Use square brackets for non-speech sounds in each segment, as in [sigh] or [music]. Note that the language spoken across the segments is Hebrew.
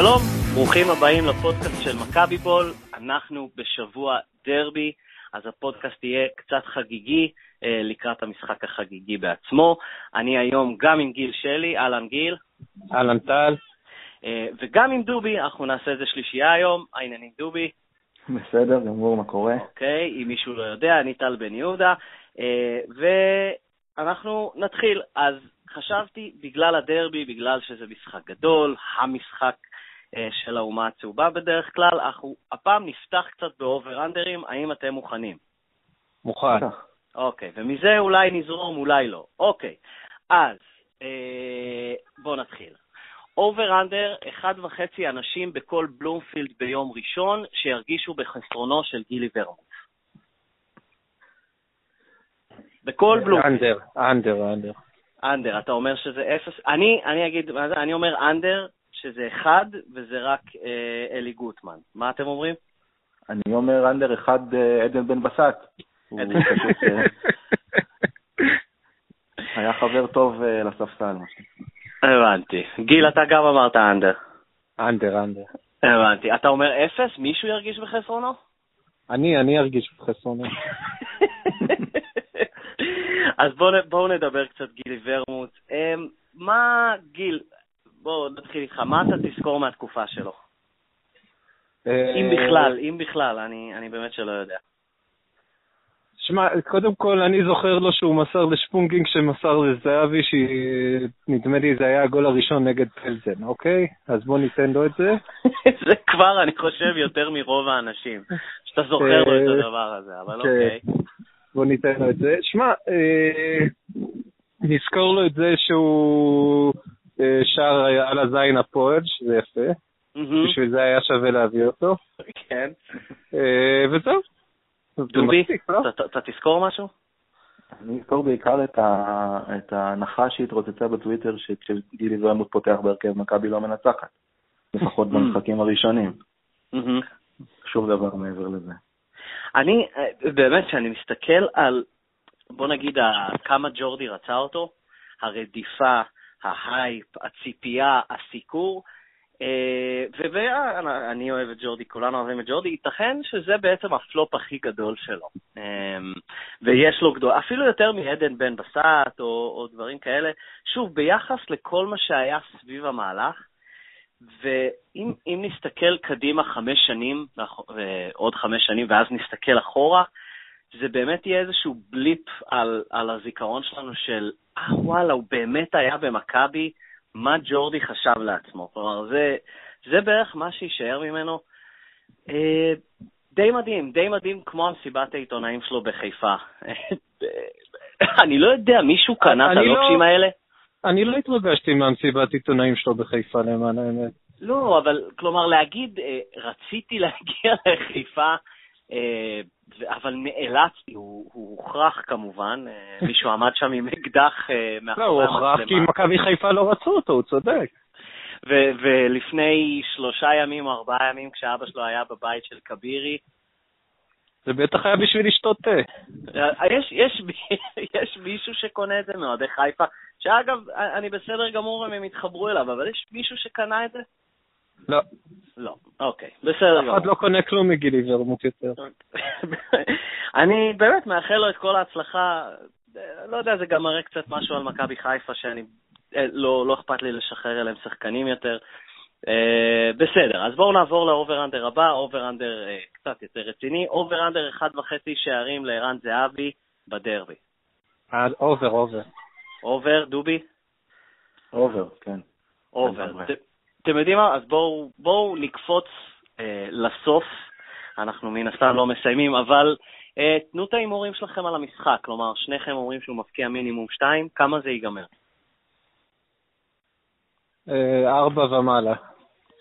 שלום, ברוכים הבאים לפודקאסט של מכבי בול. אנחנו בשבוע דרבי, אז הפודקאסט יהיה קצת חגיגי אה, לקראת המשחק החגיגי בעצמו. אני היום גם עם גיל שלי, אהלן גיל. אהלן טל. אה, וגם עם דובי, אנחנו נעשה איזה שלישייה היום. העניינים דובי. בסדר, גמור, מה קורה? אוקיי, אם מישהו לא יודע, אני טל בן יהודה. אה, ואנחנו נתחיל. אז חשבתי, בגלל הדרבי, בגלל שזה משחק גדול, המשחק של האומה הצהובה בדרך כלל, אנחנו הפעם נפתח קצת ב-over-under־ים, האם אתם מוכנים? מוכן. אוקיי, ומזה אולי נזרום, אולי לא. אוקיי, אז אה, בואו נתחיל. over-under, אחד וחצי אנשים בכל בלומפילד ביום ראשון שירגישו בחסרונו של גילי ורמוט. בכל בלומפילד. אנדר, אנדר, אנדר. אנדר, אתה אומר שזה אפס? אני, אני אגיד? אני אומר אנדר, שזה אחד, וזה רק אה, אלי גוטמן. מה אתם אומרים? אני אומר אנדר אחד אה, עדן בן בסט. אה, היה חבר טוב אה, לספסל. הבנתי. גיל, אתה גם אמרת אנדר. אנדר, אנדר. הבנתי. אתה אומר אפס? מישהו ירגיש בחסרונו? אני, אני ארגיש בחסרונו. [laughs] אז בואו בוא נדבר קצת, גילי ורמוט. אמ, מה, גיל, בואו נתחיל איתך, מה אתה תזכור מהתקופה שלו? אם בכלל, אם בכלל, אני, אני באמת שלא יודע. שמע, קודם כל, אני זוכר לו שהוא מסר לשפונגינג שמסר לזהבי, שנדמה לי זה היה הגול הראשון נגד פלזן, אוקיי? אז בוא ניתן לו את זה. [laughs] זה כבר, אני חושב, יותר מרוב האנשים, שאתה זוכר לו את אה, הדבר הזה, אבל כן. אוקיי. בוא ניתן לו את זה. שמע, אה, נזכור לו את זה שהוא אה, שר על הזין הפועל, שזה יפה. בשביל זה היה שווה להביא אותו. כן. אה, וזהו. זה דובי, לא? אתה- תזכור משהו? אני אזכור בעיקר את ה- את ההנחה שהתרוצצה בטוויטר שכשגילי ורמוט פותח בהרכב מכבי לא מנצחת. לפחות [laughs] במשחקים הראשונים. שום דבר מעבר לזה. אני, אה, באמת, כשאני מסתכל על, בוא נגיד, כמה ג'ורדי רצה אותו, הרדיפה, ה-hype, הציפייה, הסיקור, ואני אוהב את ג'ורדי, כולנו אוהבים את ג'ורדי, ייתכן שזה בעצם ה-flop הכי גדול שלו. אה, ויש לו גדול, אפילו יותר מעדן בן בסט או, או דברים כאלה. שוב, ביחס לכל מה שהיה סביב המהלך, ואם אם נסתכל קדימה חמש שנים, ואח- ועוד חמש שנים, ואז נסתכל אחורה, זה באמת יהיה איזשהו בליפ על, על הזיכרון שלנו של, אה, וואלה, הוא באמת היה במכבי, מה ג'ורדי חשב לעצמו. כלומר, זה, זה בערך מה שיישאר ממנו. אה, די מדהים, די מדהים כמו המסיבת העיתונאים שלו בחיפה. [laughs] אני לא יודע, מישהו קנה את לא- הלוקשים האלה? אני לא התרגשתי מהמסיבת עיתונאים שלו בחיפה, למען האמת. לא, אבל כלומר להגיד, אה, רציתי להגיע לחיפה, אה, אבל נאלצתי, הוא הוא הוכרח כמובן, אה, [laughs] מישהו עמד שם עם אקדח אה, לא, הוא מאחורי הוכרח כי המצלמה. מכבי חיפה לא רצו אותו, הוא צודק. ו- ולפני שלושה ימים או ארבעה ימים, כשאבא שלו היה בבית של כבירי, זה בטח היה בשביל לשתות תה. אה, יש, יש, [laughs] יש מישהו שקונה את זה מאוהדי חיפה, שאגב, אני בסדר גמור אם הם יתחברו אליו, אבל יש מישהו שקנה את זה? לא, לא, אוקיי, בסדר אף. אחד לא קונה כלום מגילי ורמוט יותר. [laughs] אני באמת מאחל לו את כל ההצלחה. לא יודע, זה גם מראה קצת משהו על מכבי חיפה, שאני, אה, לא, לא אכפת לי לשחרר אליהם שחקנים יותר. אה, בסדר, אז בואו נעבור ל-over-under הבא, over-under אה, קצת יותר רציני. over-under אחד וחצי שערים לערן זהבי בדרבי. אה, over, over. over, דובי? over, כן. over. אתם יודעים מה? אז בואו בואו נקפוץ אה, לסוף. אנחנו מן הסתם לא מסיימים, אבל אה, תנו את ההימורים שלכם על המשחק. כלומר, שניכם אומרים שהוא מפקיע מינימום שתיים, כמה זה ייגמר? אה, ארבע ומעלה.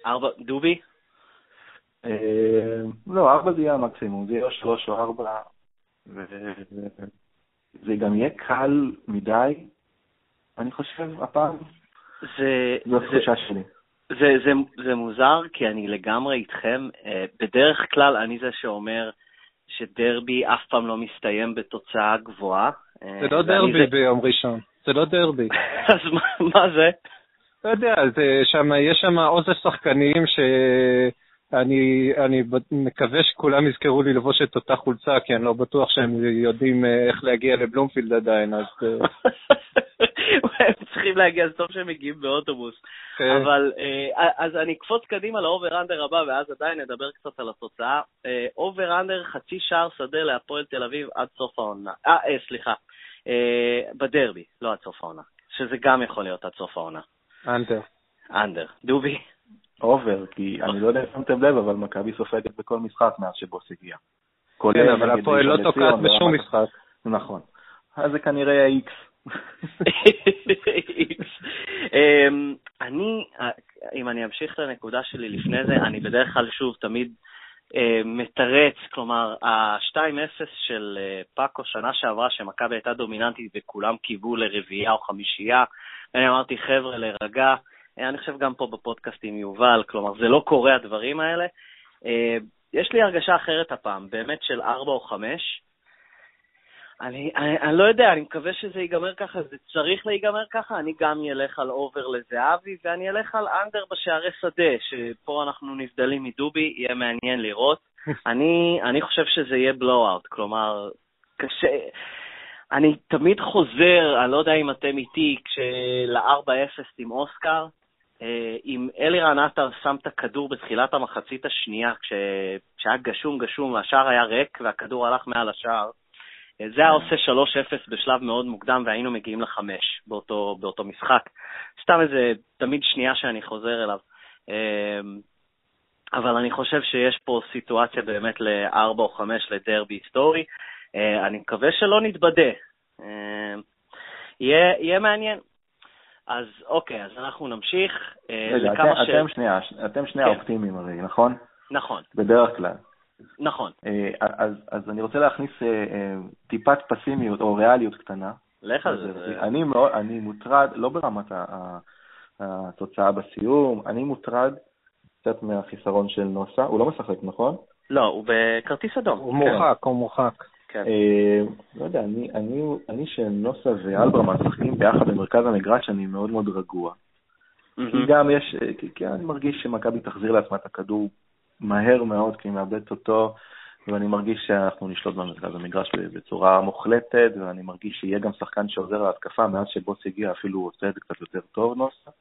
ארבע, דובי? אה, לא, ארבע זה יהיה המקסימום, זה יהיה או שלוש או ארבע, וזה גם יהיה קל מדי, אני חושב, הפעם. זה, זו זה, התחושה שלי. זה, זה, זה מוזר, כי אני לגמרי איתכם. אה, בדרך כלל אני זה שאומר שדרבי אף פעם לא מסתיים בתוצאה גבוהה. אה, זה לא דרבי ביום ראשון. זה לא דרבי. [laughs] אז מה, מה זה? לא יודע, זה שם, יש שם אוסף שחקנים שאני אני מקווה שכולם יזכרו לי לבוש את אותה חולצה, כי אני לא בטוח שהם יודעים אה, איך להגיע לבלומפילד עדיין, אז... [laughs] אה. הם צריכים להגיע, זה טוב שהם מגיעים באוטובוס. כן. אבל, אה, אז אני אקפוץ קדימה ל-over-under הבא, ואז עדיין נדבר קצת על התוצאה. over-under, חצי שער שדה להפועל תל אביב עד סוף העונה. אה, סליחה, בדרבי, לא עד סוף העונה. שזה גם יכול להיות עד סוף העונה. under. under. דובי? over, כי אני לא יודע אם שמתם לב, אבל מכבי סופגת בכל משחק מאז שבוס הגיע. כן, אבל הפועל לא תוקעת בשום משחק. נכון. אז זה כנראה איקס. אמ, אני, אם אני אמשיך לנקודה שלי לפני זה, אני בדרך כלל, שוב, תמיד אה, מתרץ, כלומר, ה-2-0 של אה, פאקו שנה שעברה, שמכבי הייתה דומיננטית וכולם קיוו לרביעייה או חמישייה, ואני אמרתי, חבר'ה, להירגע. אה, אני חושב גם פה בפודקאסט עם יובל, כלומר, זה לא קורה הדברים האלה. יש לי הרגשה אחרת הפעם, באמת של 4 או 5. אני, אני, אני לא יודע, אני מקווה שזה ייגמר ככה, זה צריך להיגמר ככה, אני גם אלך על over לזהבי, ואני אלך על under בשערי שדה, שפה אנחנו נבדלים מדובי, יהיה מעניין לראות. [laughs] אני, אני חושב שזה יהיה blowout, כלומר, קשה... אני תמיד חוזר, אני לא יודע אם אתם איתי, כשל-4-0 עם אוסקר, אה, אם אלירן עטר שם את הכדור בתחילת המחצית השנייה, כשהיה גשום גשום והשער היה ריק והכדור הלך מעל השער, זה היה עושה 3-0 בשלב מאוד מוקדם והיינו מגיעים ל-5 באותו, באותו משחק. סתם איזה, תמיד שנייה שאני חוזר אליו. אמ, אבל אני חושב שיש פה סיטואציה באמת ל-4 או 5 לדרבי היסטורי. אה, אני מקווה שלא נתבדה. אמ, יהיה, יהיה מעניין. אז אוקיי, אז אנחנו נמשיך. אה, רגע, אתם, ש... אתם שנייה, אתם שנייה כן. אופטימיים הרי, נכון? נכון. בדרך כלל. נכון. אה, אז, אז אני רוצה להכניס אה, אה, טיפת פסימיות או ריאליות קטנה. לך על זה. אני, מאוד, אני מוטרד, לא ברמת התוצאה בסיום, אני מוטרד קצת מהחיסרון של נוסה. הוא לא משחק, נכון? לא, הוא בכרטיס אדום. הוא מורחק, הוא מורחק. כן. לא יודע, אני, אני, אני שנוסה ואלברמן משחקים ביחד במרכז המגרש, אני מאוד מאוד רגוע. כי גם יש, כי אני מרגיש שמכבי תחזיר לעצמה את הכדור מהר מאוד, כי היא מאבדת אותו, ואני מרגיש שאנחנו נשלוט במרכז המגרש בצורה מוחלטת, ואני מרגיש שיהיה גם שחקן שעוזר להתקפה, מאז שבוס הגיע אפילו הוא עושה את זה קצת יותר טוב נוסה.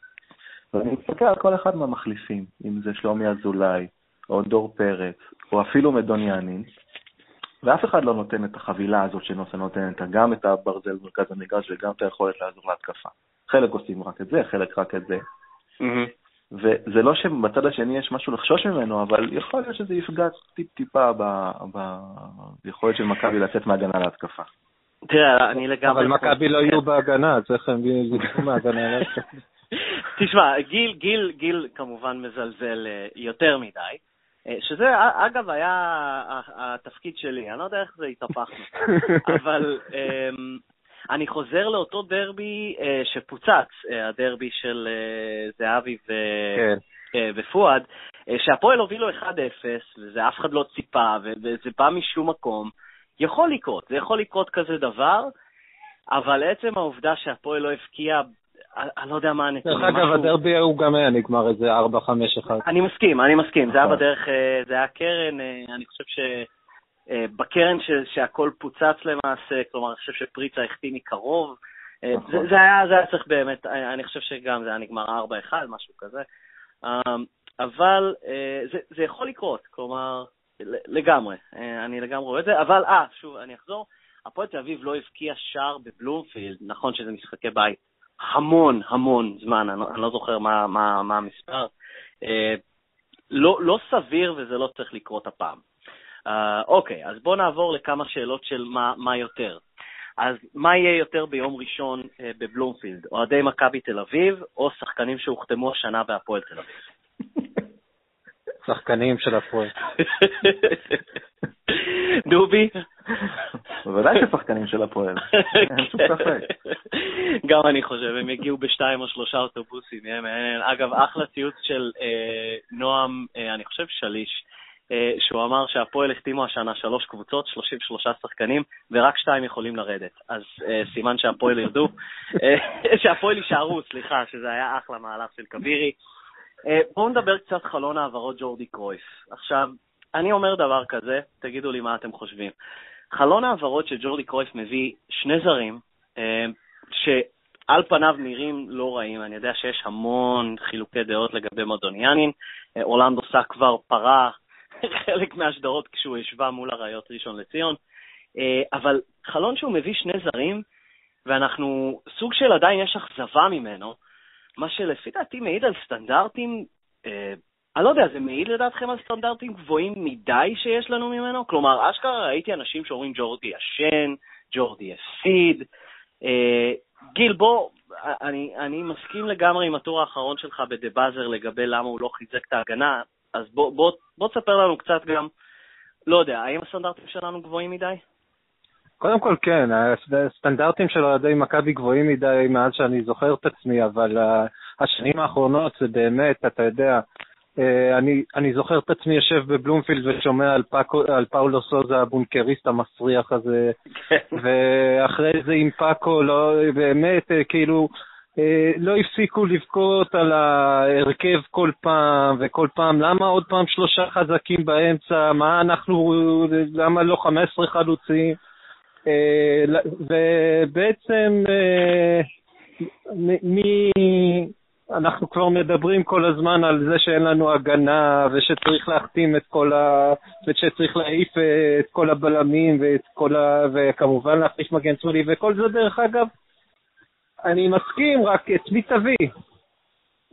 ואני מסתכל על כל אחד מהמחליפים, אם זה שלומי אזולאי, או דור פרץ, או אפילו מדון יאנין, ואף אחד לא נותן את החבילה הזאת שנוסה נותנת, גם את הברזל במרכז המגרש וגם את היכולת לעזור להתקפה. חלק עושים רק את זה, חלק רק את זה. Mm-hmm. וזה לא שבצד השני יש משהו לחשוש ממנו, אבל יכול להיות שזה יפגע טיפ-טיפה ביכולת של מכבי לצאת מהגנה להתקפה. תראה, אני לגמרי... אבל מכבי לא יהיו בהגנה, אז איך הם יצאו מהגנה להתקפה? תשמע, גיל, גיל, גיל כמובן מזלזל אה, יותר מדי, אה, שזה אגב היה התפקיד שלי, אני לא יודע איך זה התהפכנו, [laughs] אבל אמ, אני חוזר לאותו דרבי אה, שפוצץ, אה, הדרבי של אה, זהבי ו... כן. אה, ופואד, אה, שהפועל הובילו 1-0, וזה אף אחד לא ציפה, וזה בא משום מקום. יכול לקרות, זה יכול לקרות כזה דבר, אבל עצם העובדה שהפועל לא הבקיע, אני לא יודע מה הנתונים. דרך אגב, הדרבי הוא גם היה נגמר איזה 4-5-1. אני מסכים, אני מסכים, זה היה נכון. בדרך, אה, זה היה קרן, אה, אני חושב ש... אה, בקרן ש, שהכל פוצץ למעשה, כלומר, אני חושב שפריצה החטיא מקרוב. אה, נכון. זה, זה, היה, זה היה צריך באמת, אה, אני חושב שגם זה היה נגמר 4-1, משהו כזה. אבל זה, זה יכול לקרות, כלומר, לגמרי, אני לגמרי רואה את זה, אבל, אה, שוב, אני אחזור, הפועל תל אביב לא הבקיע שער בבלומפילד, נכון שזה משחקי בית, המון המון זמן, אני, אני לא זוכר מה, מה, מה המספר. לא, לא סביר וזה לא צריך לקרות הפעם. אה, אוקיי, אז בואו נעבור לכמה שאלות של מה, מה יותר. אז מה יהיה יותר ביום ראשון uh, בבלומפילד? אוהדי מכבי תל אביב או שחקנים שהוחתמו השנה בהפועל תל אביב? שחקנים של הפועל. [laughs] דובי? בוודאי ששחקנים של הפועל, [laughs] אין שום ספק. גם אני חושב, הם יגיעו בשתיים או שלושה אוטובוסים. אגב, אחלה ציוץ של אה, נועם, אה, אני חושב שליש, אה, שהוא אמר שהפועל החתימו השנה שלוש קבוצות, 33 שחקנים, ורק שתיים יכולים לרדת. אז אה, סימן שהפועל ירדו, [laughs] אה, שהפועל יישארו, סליחה, שזה היה אחלה מהלך של כבירי. בואו נדבר קצת חלון העברות ג'ורדי קרויף. עכשיו, אני אומר דבר כזה, תגידו לי מה אתם חושבים. חלון העברות שג'ורדי קרויף מביא שני זרים, שעל פניו נראים לא רעים, אני יודע שיש המון חילוקי דעות לגבי מדוניאנין, אורלנדו סאק כבר פרח, [laughs] חלק מהשדרות כשהוא השווה מול אריות ראשון לציון, אה, אבל חלון שהוא מביא שני זרים, ואנחנו, סוג של עדיין יש אכזבה ממנו, מה שלפי דעתי מעיד על סטנדרטים, אה, אני לא יודע, זה מעיד לדעתכם על סטנדרטים גבוהים מדי שיש לנו ממנו? כלומר, אשכרה ראיתי אנשים שאומרים ג'ורדי ישן, ג'ורדי הפסיד. אה, גיל, בוא, אני, אני מסכים לגמרי עם הטור האחרון שלך בדה באזר לגבי למה הוא לא חיזק את ההגנה. אז בוא, בוא, בוא תספר לנו קצת גם, לא יודע, האם הסטנדרטים שלנו גבוהים מדי? קודם כל כן, הסטנדרטים של אוהדי מכבי גבוהים מדי מאז שאני זוכר את עצמי, אבל uh, השנים האחרונות זה באמת, אתה יודע, uh, אני, אני זוכר את עצמי יושב בבלומפילד ושומע על, פאקו, על פאולו סוזה הבונקריסט המסריח הזה, כן. ואחרי זה עם פאקו, לא, באמת, uh, כאילו, אה, לא הפסיקו לבכות על ההרכב כל פעם וכל פעם, למה עוד פעם שלושה חזקים באמצע, מה אנחנו, למה לא 15 חלוצים? אה, ובעצם אה, מי... אנחנו כבר מדברים כל הזמן על זה שאין לנו הגנה ושצריך להחתים את כל ה... ושצריך להעיף את כל הבלמים ואת כל ה... וכמובן להחליף מגן שמאלי וכל זה דרך אגב אני מסכים, רק את מי תביא?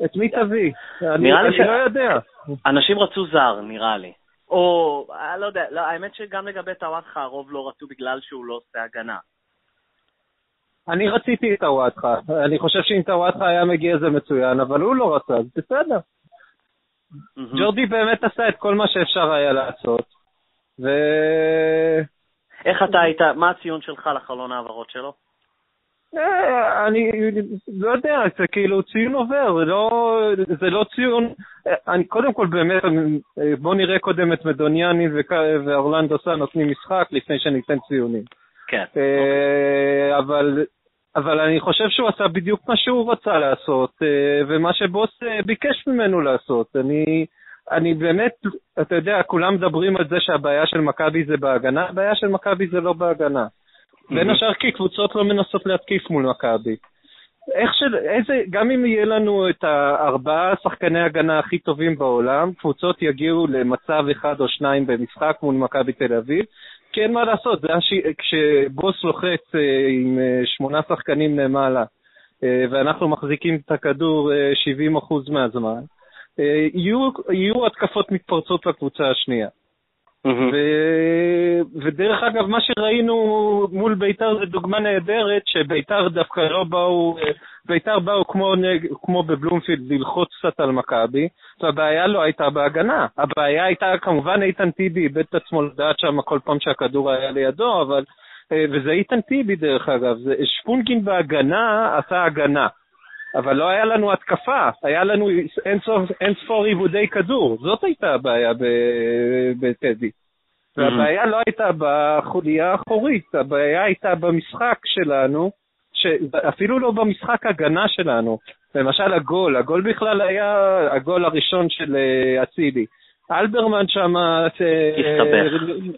את מי תביא? אני, אני ש... לא יודע. אנשים רצו זר, נראה לי. או, אני לא יודע, לא, האמת שגם לגבי טוואטחה הרוב לא רצו בגלל שהוא לא עושה הגנה. אני רציתי את טוואטחה. אני חושב שאם טוואטחה היה מגיע זה מצוין, אבל הוא לא רצה, אז בסדר. Mm-hmm. ג'ורדי באמת עשה את כל מה שאפשר היה לעשות, ו... איך אתה היית, מה הציון שלך לחלון העברות שלו? אה, אני לא יודע, זה כאילו ציון עובר, זה לא, זה לא ציון, אני קודם כל באמת, בוא נראה קודם את מדוניאני ואורלנדו סא נותנים משחק לפני שניתן ציונים. כן. אה, אבל, אבל אני חושב שהוא עשה בדיוק מה שהוא רצה לעשות, אה, ומה שבוס ביקש ממנו לעשות. אני, אני באמת, אתה יודע, כולם מדברים על זה שהבעיה של מכבי זה בהגנה, הבעיה של מכבי זה לא בהגנה. בין השאר כי קבוצות לא מנסות להתקיף מול מכבי. איך של, איזה, גם אם יהיה לנו את הארבעה שחקני הגנה הכי טובים בעולם, קבוצות יגיעו למצב אחד או שניים במשחק מול מכבי תל אביב, כי אין מה לעשות, זה הש... כשבוס לוחץ אה, עם אה, שמונה שחקנים למעלה, אה, ואנחנו מחזיקים את הכדור 70% מהזמן, יהיו, יהיו התקפות מתפרצות לקבוצה השנייה. ו... ודרך אגב, מה שראינו מול ביתר זה דוגמה נהדרת, שביתר דווקא לא באו, ביתר באו כמו, נג... כמו בבלומפילד ללחוץ קצת על מכבי, והבעיה לא הייתה בהגנה. הבעיה הייתה, כמובן איתן טיבי איבד את עצמו לדעת שם כל פעם שהכדור היה לידו, אבל... אה, וזה איתן טיבי דרך אגב, שפונגין בהגנה עשה הגנה. אבל לא היה לנו התקפה, היה לנו אין ספור עיבודי כדור, זאת הייתה הבעיה בטדי. והבעיה לא הייתה בחוליה האחורית, הבעיה הייתה במשחק שלנו, אפילו לא במשחק הגנה שלנו. למשל הגול, הגול בכלל היה הגול הראשון של אה, אצילי. אלברמן שם... אה, הסתבך.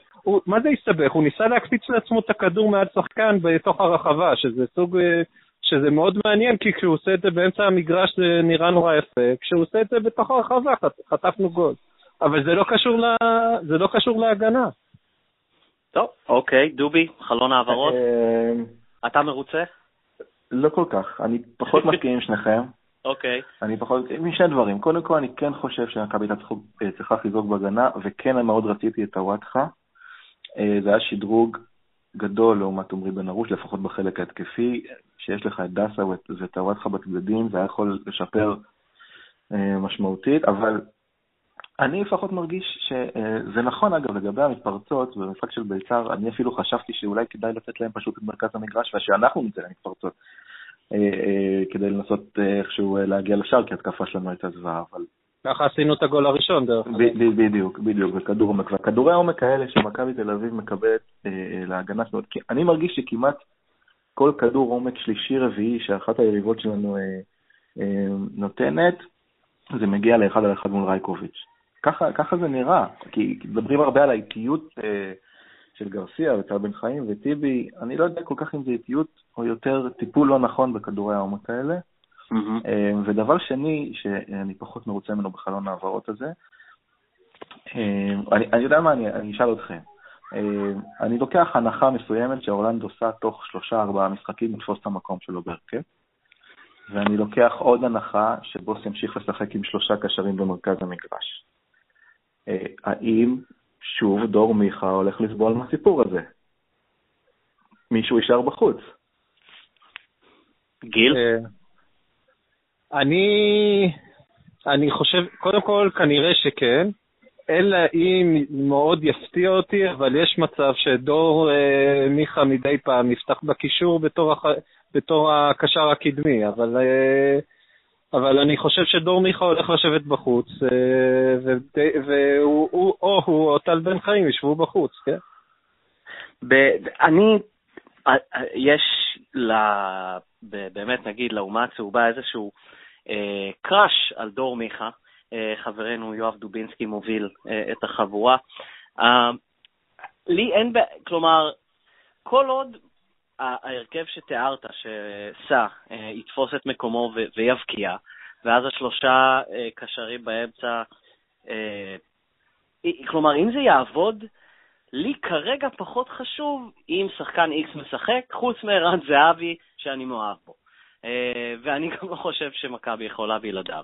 מה זה הסתבך? הוא ניסה להקפיץ לעצמו את הכדור מעל שחקן בתוך הרחבה, שזה סוג אה, שזה מאוד מעניין, כי כשהוא עושה את זה באמצע המגרש זה נראה נורא יפה, כשהוא עושה את זה בתוך הרחבה חטפנו גול. אבל זה לא קשור, לה... זה לא קשור להגנה. טוב, אוקיי, דובי, חלון העברות. אה, אתה מרוצה? לא כל כך, אני פחות [laughs] מסכים עם שניכם. אוקיי. אני פחות, משני דברים. קודם כל, אני כן חושב שמכבי צריכה חיזוק בהגנה, וכן מאוד רציתי את הוואטחה. אה, זה היה שדרוג גדול לעומת עמרי בן ארוש, לפחות בחלק ההתקפי, שיש לך את דסה ואת הוואטחה בצדדים, זה היה יכול לשפר אה, משמעותית, אבל אני לפחות מרגיש שזה נכון, אגב, לגבי המתפרצות, במשחק של ביצר, אני אפילו חשבתי שאולי כדאי לתת להם פשוט את מרכז המגרש, ושאנחנו נצא למתפרצות, אה, אה, כדי לנסות איכשהו להגיע לשער, כי התקפה שלנו הייתה זוועה, אבל ככה עשינו את הגול הראשון, דרך אגב. בדיוק, בדיוק, בכדור עומק. והכדורי העומק האלה שמכבי תל אביב מקבלת אה, להגנה שלו, אני מרגיש שכמעט כל כדור עומק שלישי-רביעי שאחת היריבות שלנו אה, אה, נותנת, זה מגיע לאחד על אחד מול רייקוביץ'. ככה, ככה זה נראה, כי מדברים הרבה על האיטיות אה, של גרסיה וטל בן חיים וטיבי, אני לא יודע כל כך אם זה איטיות או יותר טיפול לא נכון בכדורי העומק האלה. Mm-hmm. ודבר שני, שאני פחות מרוצה ממנו בחלון ההעברות הזה, אה, אני, אני יודע מה, אני, אני אשאל אתכם. אה, אני לוקח הנחה מסוימת שאורלנד עושה תוך שלושה-ארבעה משחקים לתפוס את המקום שלו בהרכב, ואני לוקח עוד הנחה שבוס ימשיך לשחק עם שלושה קשרים במרכז המגרש. האם שוב דור מיכה הולך לסבול מהסיפור הזה? מישהו יישאר בחוץ. גיל? אני, אני חושב, קודם כל, כנראה שכן, אלא אם מאוד יפתיע אותי, אבל יש מצב שדור אה, מיכה מדי פעם יפתח בקישור בתור, הח... בתור הקשר הקדמי, אבל, אה, אבל אני חושב שדור מיכה הולך לשבת בחוץ, אה, והוא, הוא, או הוא או טל בן חיים ישבו בחוץ, כן? ב- אני, אה, אה, יש ל... באמת, נגיד, לאומה הצהובה איזשהו אה, קראש על דור מיכה, חברנו יואב דובינסקי מוביל אה, את החבורה. לי אין, כלומר, כל עוד ההרכב שתיארת, שסע, יתפוס את מקומו ויבקיע, ואז השלושה קשרים באמצע, כלומר, אם זה יעבוד, לי כרגע פחות חשוב אם שחקן X משחק, חוץ מערן זהבי, שאני מאוהב בו. אה, ואני גם לא חושב שמכבי יכולה בלעדיו.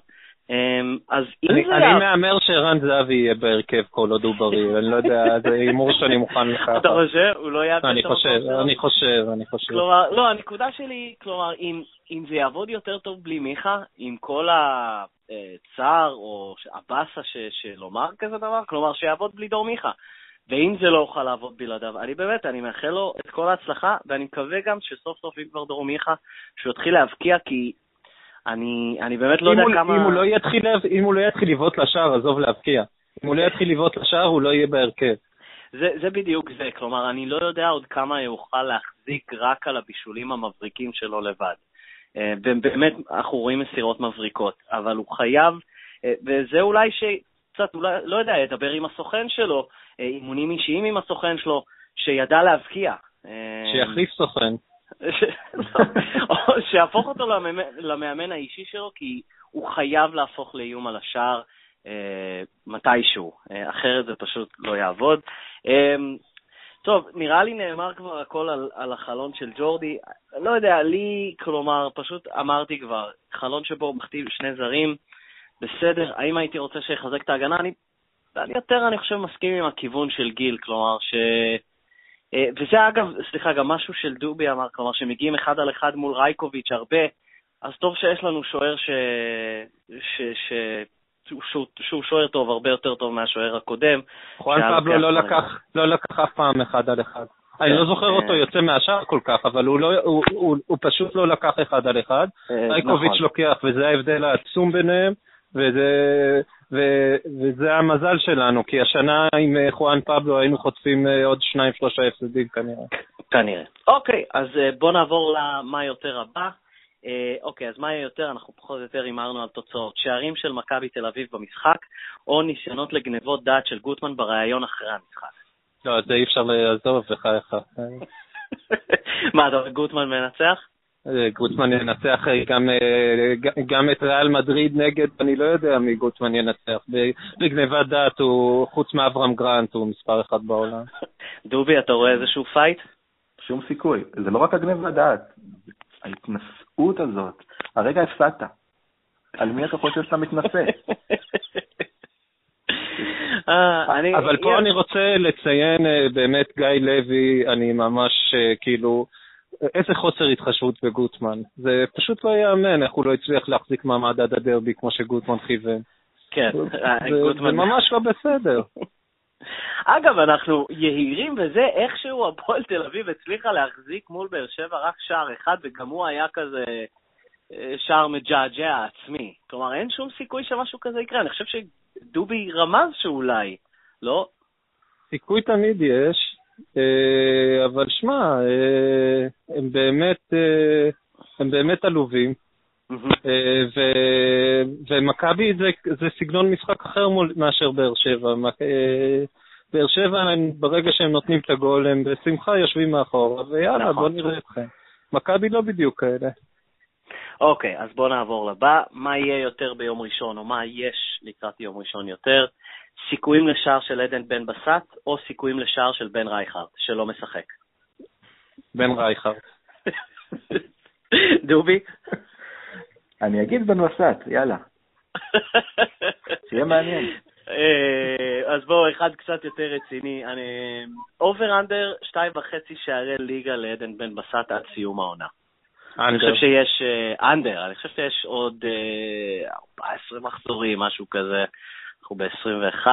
אה, אז אם אני, זה... אני מהמר שערן זהבי יהיה בהרכב כל עוד הוא בריא, אני לא יודע, זה הימור שאני מוכן [laughs] לקחת. אתה חושב? הוא לא יעשה אני חושב, אני חושב, אני חושב. כלומר, לא, הנקודה שלי, כלומר, אם, אם זה יעבוד יותר טוב בלי מיכה, עם כל הצער או הבאסה של לומר כזה דבר, כלומר, שיעבוד בלי דור מיכה. ואם זה לא יוכל לעבוד בלעדיו, אני באמת, אני מאחל לו את כל ההצלחה, ואני מקווה גם שסוף סוף, אם כבר דור מיכה, שהוא יתחיל להבקיע, כי אני, אני באמת לא יודע הוא, כמה... אם הוא לא יתחיל, אם הוא לא יתחיל לבעוט לשער, עזוב להבקיע. אם הוא לא יתחיל לבעוט לשער, הוא לא יהיה בהרכב. זה, זה בדיוק זה, כלומר, אני לא יודע עוד כמה יוכל להחזיק רק על הבישולים המבריקים שלו לבד. אה, ובאמת, אנחנו רואים מסירות מבריקות, אבל הוא חייב, אה, וזה אולי ש... קצת, אולי, לא יודע, ידבר עם הסוכן שלו, אה, אימונים אישיים עם הסוכן שלו, שידע להבקיע. שיחליף סוכן. או [laughs] שיהפוך אותו למאמן, האישי שלו, כי הוא חייב להפוך לאיום על השער אה, מתישהו, אה, אחרת זה פשוט לא יעבוד. אה, טוב, נראה לי נאמר כבר הכל על, על החלון של ג'ורדי. לא יודע, לי, כלומר, פשוט אמרתי כבר, חלון שבו הוא מכתיב שני זרים, בסדר, האם הייתי רוצה שיחזק את ההגנה? אני, אני יותר, אני חושב, מסכים עם הכיוון של גיל, כלומר, ש... אה, וזה אגב, סליחה, גם משהו של דובי אמר, כלומר, שמגיעים אחד על אחד מול רייקוביץ' הרבה, אז טוב שיש לנו שוער ש... ש... ש... שהוא, שהוא שוער טוב, הרבה יותר טוב מהשוער הקודם. חואן פבלו לא לקח, לא לקח אף פעם אחד על אחד. אני לא זוכר אותו אה. יוצא מהשער כל כך, אבל הוא, לא, הוא, הוא, הוא פשוט לא לקח אחד על אחד. אה, רייקוביץ' נכון. לוקח, וזה ההבדל העצום ביניהם. וזה, ו, וזה המזל שלנו, כי השנה עם אה, חואן פבלו היינו חוטפים אה, עוד שניים, שלושה הפסדים כנראה. כנראה. אוקיי, אז אה, בואו נעבור למה יותר הבא. אוקיי, אז מה יותר? אנחנו פחות או יותר הימרנו על תוצאות. שערים של מכבי תל אביב במשחק, או ניסיונות לגנבות דעת של גוטמן בריאיון אחרי המשחק. לא, זה אי אפשר לעזוב, בחייך. [laughs] מה, אתה גוטמן מנצח? גוטמן ינצח אה, גם, אה, גם את ריאל מדריד נגד, אני לא יודע מי גוטמן ינצח. בגניבת דעת הוא, חוץ מאברהם גרנט, הוא מספר אחד בעולם. [laughs] דובי, אתה רואה איזשהו fight? שום סיכוי. זה לא רק הגניבת דעת, ההתנשאות הזאת. הרגע הפסדת. על מי אתה חושב שאתה מתנשא? [laughs] אה, [laughs] אבל פה אני רוצה לציין באמת, גיא לוי, אני ממש כאילו... איזה חוסר התחשבות בגוטמן. זה פשוט לא ייאמן איך הוא לא הצליח להחזיק מעמד עד הדרבי כמו שגוטמן כיוון. כן, גוטמן... זה ממש לא בסדר. [laughs] אגב, אנחנו יהירים בזה, איכשהו הפועל תל אביב הצליחה להחזיק מול באר שבע רק שער אחד, וגם הוא היה כזה אה, שער מג'עג'ע עצמי. כלומר, אין שום סיכוי שמשהו כזה יקרה. אני חושב שדובי רמז שאולי, לא? סיכוי תמיד יש, אה, אבל שמע, הם באמת, הם באמת עלובים. ומכבי זה, זה סגנון משחק אחר מאשר באר שבע. באר שבע, ברגע שהם נותנים את הגול, הם בשמחה יושבים מאחורה, ויאללה, נכון. בוא נראה אתכם. מכבי לא בדיוק כאלה. אוקיי, אז בואו נעבור לבא. מה יהיה יותר ביום ראשון, או מה יש לקראת יום ראשון יותר? סיכויים לשער של עדן בן בסט, או סיכויים לשער של בן רייכרד, שלא משחק? בן רייכרד. [laughs] דובי? אני אגיד בן בסט, יאללה. שיהיה מעניין. [laughs] אה, אז בואו, אחד קצת יותר רציני. over under, שתיים וחצי שערי ליגה לעדן בן בסט עד סיום העונה. אני חושב שיש, under, אה, אני חושב שיש עוד 14 אה, מחזורים, משהו כזה. אנחנו ב-21.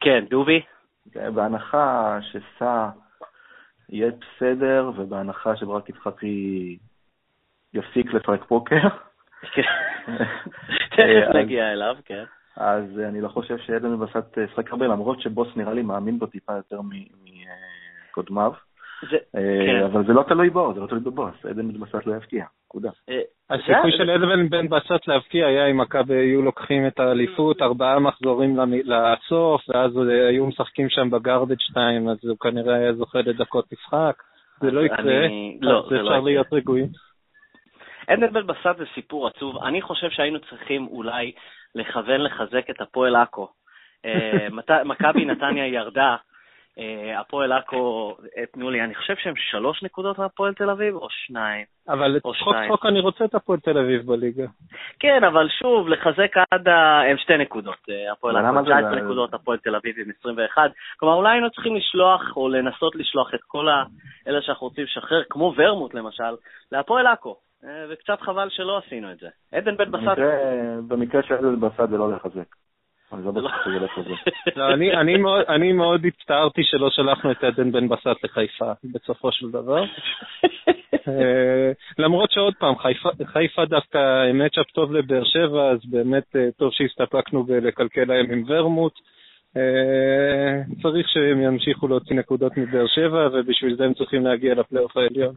כן, דובי? בהנחה שסע יהיה בסדר, ובהנחה שברק יצחקי יפסיק לפרק פוקר, כן. [laughs] תכף נגיע אליו, כן. אז אני לא חושב שעדן מבסט ישחק הרבה, למרות שבוס נראה לי מאמין בו טיפה יותר מקודמיו. אה, כן. אבל זה לא תלוי בו, זה לא תלוי בבוס, עדן מבסט לא יבקיע, נקודה. אה, הסיכוי של עדן בן בסט להבקיע היה אם מכבי היו לוקחים את האליפות, ארבעה מחזורים לסוף, ואז היו משחקים שם בגרבג' 2, אז הוא כנראה היה זוכה לדקות משחק. זה לא יקרה, לא, אז לא אפשר להיות רגועים. עדן בן בסט זה סיפור עצוב. אני חושב שהיינו צריכים אולי לכוון לחזק את הפועל עכו. אה, [laughs] מכבי נתניה ירדה, הפועל עכו, אה, תנו לי, אני חושב שהם שלוש נקודות מהפועל תל אביב, או שניים. אבל צחוק צחוק אני רוצה את הפועל תל אביב בליגה. כן, אבל שוב, לחזק עד ה... הם שתי נקודות. הפועל עכו 19 נקודות, הפועל תל אביב עם 21. כלומר, אולי היינו צריכים לשלוח, או לנסות לשלוח את כל אלה שאנחנו רוצים לשחרר, כמו ורמוט למשל, להפועל עכו. אה, וקצת חבל שלא עשינו את זה. עדן בן בסט... במקרה של עדן בן בסט זה לא לחזק. אני לא בטוח שזה. [laughs] לא, אני מאוד הצטערתי שלא שלחנו את עדן בן בסט לחיפה, בסופו של דבר. [laughs] אה, למרות שעוד פעם, חיפה דווקא מצ'אפ טוב לבאר שבע, אז באמת אה, טוב שהסתפקנו בלקלקל להם עם ורמוט. צריך שהם ימשיכו להוציא נקודות מבאר שבע, ובשביל זה הם צריכים להגיע לפלייאוף העליון.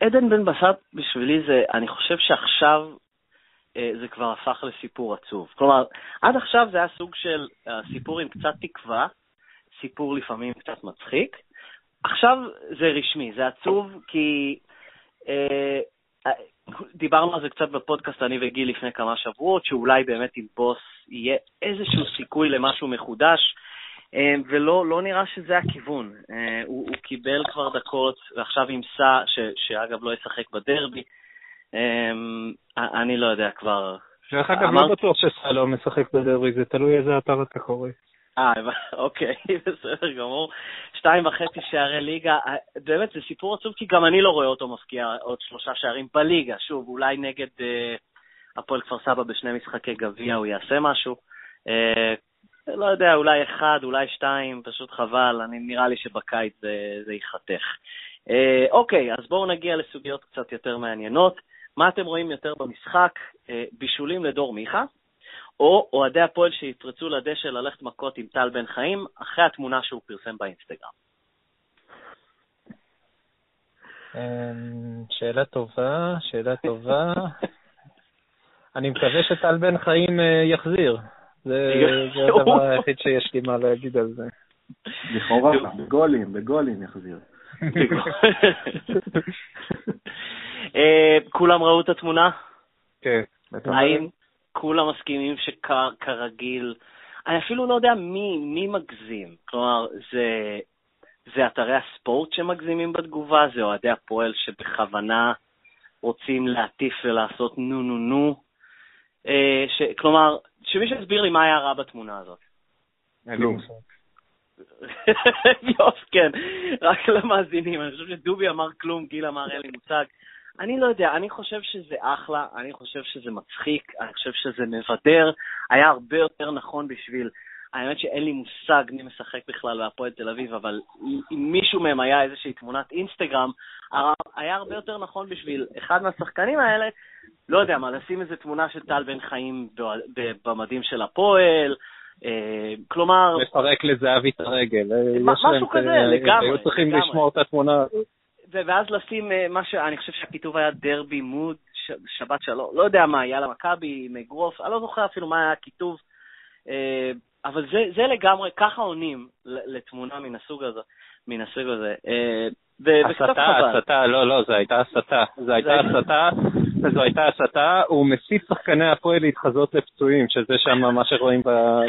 עדן בן בסט בשבילי זה, אני חושב שעכשיו אה, זה כבר הפך לסיפור עצוב. כלומר, עד עכשיו זה היה סוג של אה, סיפור עם קצת תקווה, סיפור לפעמים קצת מצחיק. עכשיו זה רשמי, זה עצוב כי אה, אה, דיברנו על זה קצת בפודקאסט, אני וגיל, לפני כמה שבועות, שאולי באמת עם בוס יהיה איזשהו סיכוי למשהו מחודש. אה, ולא לא נראה שזה הכיוון. אה, הוא, הוא קיבל כבר דקות, ועכשיו עם סע, שאגב לא ישחק בדרבי. אה, אני לא יודע כבר... דרך אגב. לא בטוח שסע לא משחק בדרבי, זה תלוי איזה אתר אתה קורא. אה, [laughs] אוקיי, [laughs] בסדר גמור. שתיים וחצי שערי ליגה, באמת זה סיפור עצוב, כי גם אני לא רואה אותו מפקיע עוד שלושה שערים בליגה. שוב, אולי נגד אה, הפועל כפר סבא בשני משחקי גביע הוא יעשה משהו. אה, לא יודע, אולי אחד, אולי שתיים, פשוט חבל, אני, נראה לי שבקיץ זה, זה ייחתך. אה, אוקיי, אז בואו נגיע לסוגיות קצת יותר מעניינות. מה אתם רואים יותר במשחק? אה, בישולים לדור מיכה, או אוהדי הפועל שיפרצו לדשא ללכת מכות עם טל בן חיים, אחרי התמונה שהוא פרסם באינסטגרם. אמ, שאלה טובה, שאלה טובה. [laughs] אני מקווה שטל בן חיים אה, יחזיר. זה [laughs] הדבר היחיד שיש לי מה להגיד על זה. לכאורה, בגולים, בגולים יחזיר. [laughs] אה, כולם ראו את התמונה? כן. האם כולם מסכימים שכרגיל, אני אפילו לא יודע מי, מי מגזים. כלומר, זה, זה אתרי הספורט שמגזימים בתגובה? זה אוהדי הפועל שבכוונה רוצים להטיף ולעשות נו נו נו? אה, ש, כלומר, שמישהו יסביר לי מה היה רע בתמונה הזאת. כלום. [laughs] יופ, כן, רק למאזינים. אני חושב שדובי אמר כלום, גיל אמר אין לי מושג. אני לא יודע, אני חושב שזה אחלה, אני חושב שזה מצחיק, אני חושב שזה מבדר. היה הרבה יותר נכון בשביל האמת שאין לי מושג מי משחק בכלל בהפועל תל אביב, אבל אם מישהו מהם היה איזושהי תמונת אינסטגרם, היה הרבה יותר נכון בשביל אחד מהשחקנים האלה, לא יודע מה, לשים איזו תמונה של טל בן חיים במדים של הפועל, אה, כלומר... לפרק לזהבי את הרגל. אה, משהו כזה, לגמרי. היו צריכים לשמור את התמונה. ואז לשים אה, מה שאני חושב שהכיתוב היה דרבי מוד, שבת שלום, לא יודע מה, יאללה מכבי עם אגרוף, אני לא זוכר אפילו מה היה הכיתוב, אבל זה, זה לגמרי, ככה עונים לתמונה מן הסוג הזה. מן הסוג הזה. הסתה, הסתה, לא, לא, זו הייתה הסתה. זו הייתה הסתה, זו הייתה הסתה, הוא מסית שחקני הפועל להתחזות לפצועים, שזה שם מה שרואים ב... [laughs]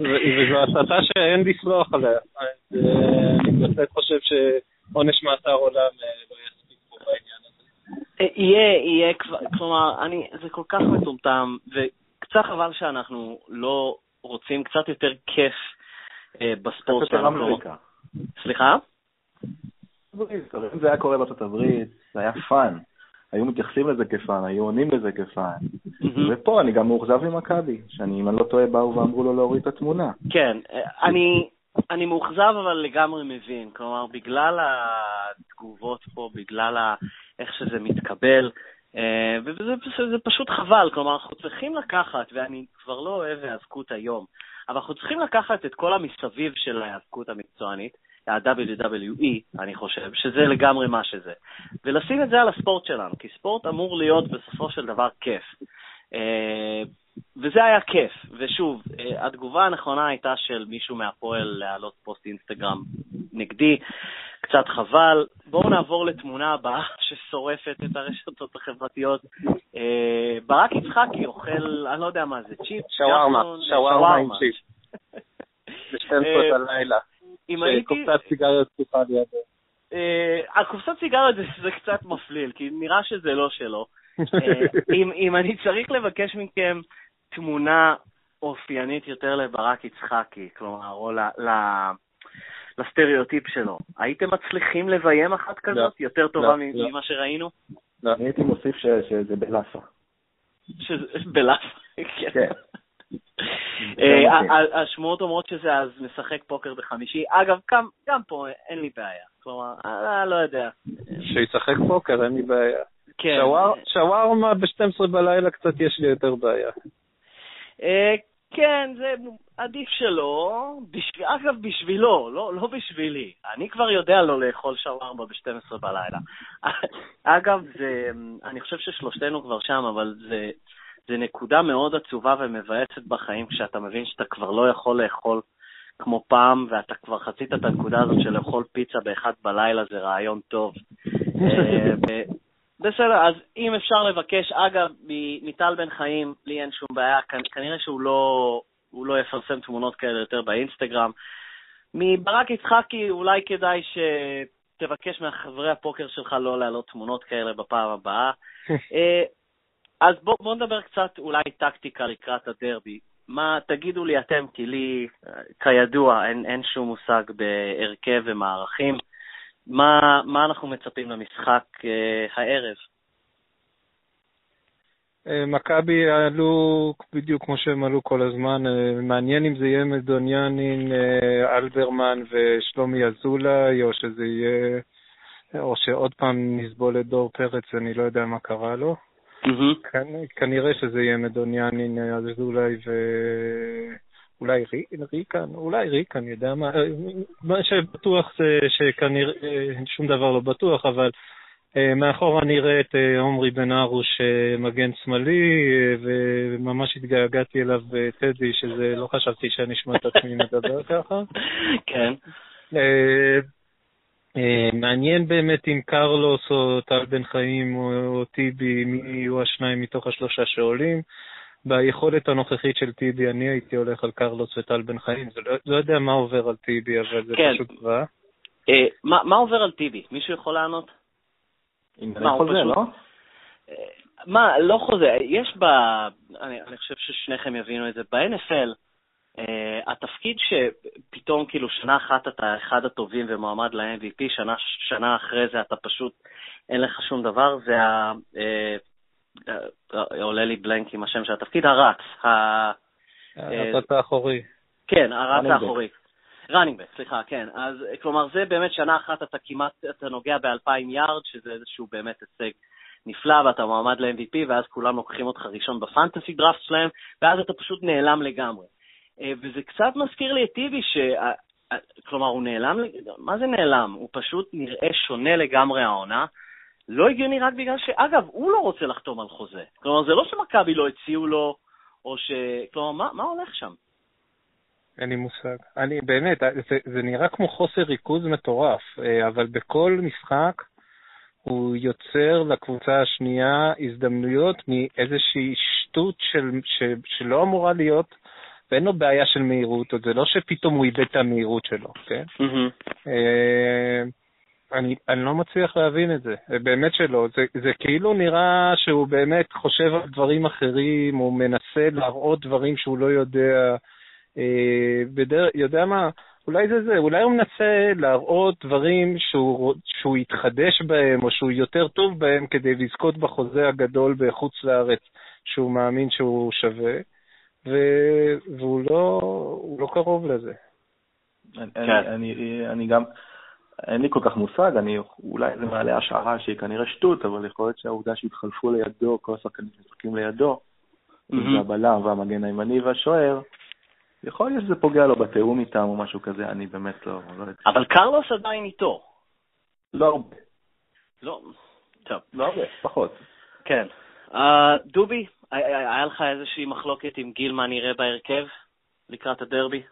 וזו הסתה שאין לסלוח עליה. אני בהחלט חושב שעונש מאסר עולם אה, לא יספיק פה בעניין הזה. אה, יהיה, יהיה, כלומר, אני, זה כל כך מטומטם, וקצת חבל שאנחנו לא רוצים קצת יותר כיף אה, בספורט שלנו. סליחה? אם זה היה קורה בארצות הברית, זה היה fun. היו מתייחסים לזה כ-fun, היו עונים לזה כ-fun. ופה אני גם מאוכזב ממכבי, שאני, אם אני לא טועה, באו ואמרו לו להוריד את התמונה. כן, אני, אני מאוכזב אבל לגמרי מבין. כלומר, בגלל התגובות פה, בגלל ה, איך שזה מתקבל, אה, וזה זה, זה פשוט חבל. כלומר, אנחנו צריכים לקחת, ואני כבר לא אוהב היאבקות היום, אבל אנחנו צריכים לקחת את כל המסביב של ההיאבקות המקצוענית, ה-WWE, אני חושב, שזה לגמרי מה שזה. ולשים את זה על הספורט שלנו, כי ספורט אמור להיות בסופו של דבר כיף. אה, וזה היה כיף. ושוב, אה, התגובה הנכונה הייתה של מישהו מהפועל להעלות פוסט אינסטגרם נגדי. קצת חבל. בואו נעבור לתמונה הבאה [laughs] ששורפת את הרשתות החברתיות. אה, ברק יצחקי אוכל, אני לא יודע מה זה, צ'יפ? שווארמה, שווארמה עם צ'יפ. ב-12 בלילה. אם הייתי... קופסת סיגריות פתוחה לידו. אה, הקופסת סיגריות זה קצת מפליל, כי נראה שזה לא שלו. [laughs] אה, אם אני צריך לבקש מכם תמונה אופיינית יותר לברק יצחקי, כלומר, או ל, ל, לסטריאוטיפ שלו, הייתם מצליחים לביים אחת כזאת לא, יותר טובה לא, לא. ממה שראינו? לא, אני הייתי מוסיף שזה בלאפה. שזה בלאפה, כן. כן. [laughs] אה, השמועות אומרות שזה אז משחק פוקר בחמישי. אגב, גם פה אין לי בעיה. כלומר, אני לא יודע. שישחק פוקר, אין לי בעיה. כן. שווארמה ב-12 בלילה קצת יש לי יותר בעיה. אה, כן, זה עדיף שלא. אגב, בשבילו, לא, לא בשבילי. אני כבר יודע לא לאכול שווארמה ב-12 בלילה. [laughs] אגב, זה, אני חושב ששלושתנו כבר שם, אבל זה, זה נקודה מאוד עצובה ומבאסת בחיים, כשאתה מבין שאתה כבר לא יכול לאכול כמו פעם, ואתה כבר חצית את הנקודה הזאת של לאכול פיצה באחד בלילה, זה רעיון טוב. [laughs] אה, בסדר, אז אם אפשר לבקש, אגב, מטל בן חיים, לי אין שום בעיה, כנראה שהוא לא, לא יפרסם תמונות כאלה יותר באינסטגרם. מברק יצחקי, אולי כדאי שתבקש מחברי הפוקר שלך לא להעלות תמונות כאלה בפעם הבאה. [laughs] אה, אז בואו בוא נדבר קצת אולי טקטיקה לקראת הדרבי. מה, תגידו לי אתם, כי לי, כידוע, אין, אין שום מושג בהרכב ומערכים. מה, מה אנחנו מצפים למשחק אה, הערב? אה, מכבי עלו בדיוק כמו שהם עלו כל הזמן. אה, מעניין אם זה יהיה מדוניאנין, אלברמן ושלומי אזולאי, או שזה יהיה... או שעוד פעם נסבול את דור פרץ, אני לא יודע מה קרה לו. כנראה שזה יהיה מדוניאנין, אזולאי ואולי ריקן, אולי ריקן, יודע מה, מה שבטוח זה שכנראה, שום דבר לא בטוח, אבל אה, מאחורה נראה את אה, עומרי בן ארוש מגן שמאלי, וממש התגעגעתי אליו טדי, שזה לא חשבתי שאני אשמע את עצמי מדבר ככה. [laughs] כן. אה, אה, מעניין באמת אם קרלוס או טל בן חיים או טיבי, מי יהיו השניים מתוך השלושה שעולים. ביכולת הנוכחית של טיבי, אני הייתי הולך על קרלוס וטל בן חיים. זה לא, לא יודע מה עובר על טיבי, אבל זה כן. פשוט רע. אה, מה, מה עובר על טיבי? מישהו יכול לענות? אם זה חוזה, פשוט... לא? אה, מה, לא חוזה. יש ב... אני, אני חושב ששניכם יבינו את זה. ב-NFL, Uh, התפקיד שפתאום כאילו שנה אחת אתה אחד הטובים ומועמד ל-MVP, שנה, שנה אחרי זה אתה פשוט, אין לך שום דבר, זה ה... Uh, עולה לי בלנק עם השם של התפקיד, הרץ. הרץ האחורי. כן, הרץ האחורי. ראנינג בק, סליחה, כן. אז כלומר, זה באמת שנה אחת אתה כמעט, אתה נוגע ב-2,000 יארד, שזה איזשהו באמת הישג נפלא, ואתה מועמד ל-MVP, ואז כולם לוקחים אותך ראשון בפנטסי דראפט שלהם, ואז אתה פשוט נעלם לגמרי. אה, וזה קצת מזכיר לי את טיבי, ש... אה, אה, כלומר, הוא נעלם, מה זה נעלם? הוא פשוט נראה שונה לגמרי העונה. לא הגיוני רק בגלל ש... אגב, הוא לא רוצה לחתום על חוזה. כלומר, זה לא שמכבי לא הציעו לו, או ש... כלומר, מה, מה הולך שם? אין לי מושג. אני, באמת, זה, זה נראה כמו חוסר ריכוז מטורף, אבל בכל משחק הוא יוצר לקבוצה השנייה הזדמנויות מאיזושהי שטות של, ש, שלא אמורה להיות, ואין לו בעיה של מהירות, זה לא שפתאום הוא איבד את המהירות שלו, כן? Mm-hmm. אני, אני לא מצליח להבין את זה, באמת שלא. זה, זה כאילו נראה שהוא באמת חושב על דברים אחרים, הוא מנסה להראות דברים שהוא לא יודע. אה, בדרך, יודע מה, אולי זה זה, אולי הוא מנסה להראות דברים שהוא, שהוא יתחדש בהם, או שהוא יותר טוב בהם כדי לזכות בחוזה הגדול בחוץ לארץ, שהוא מאמין שהוא שווה, ו, והוא לא, לא קרוב לזה. אני, כן. אני, אני, אני גם, אין לי כל כך מושג, אני, אולי זה מעלה השערה שהיא כנראה שטות, אבל יכול להיות שהעובדה שהתחלפו לידו, כל השחקנים שמשחקים לידו, mm-hmm. הבלם והמגן הימני והשוער, יכול להיות שזה פוגע לו בתיאום איתם או משהו כזה, אני באמת לא... לא אבל קרלוס עדיין איתו. לא הרבה. לא, טוב. לא הרבה, פחות. כן. Uh, דובי, היה לך איזושהי מחלוקת עם גיל מה נראה בהרכב לקראת הדרבי?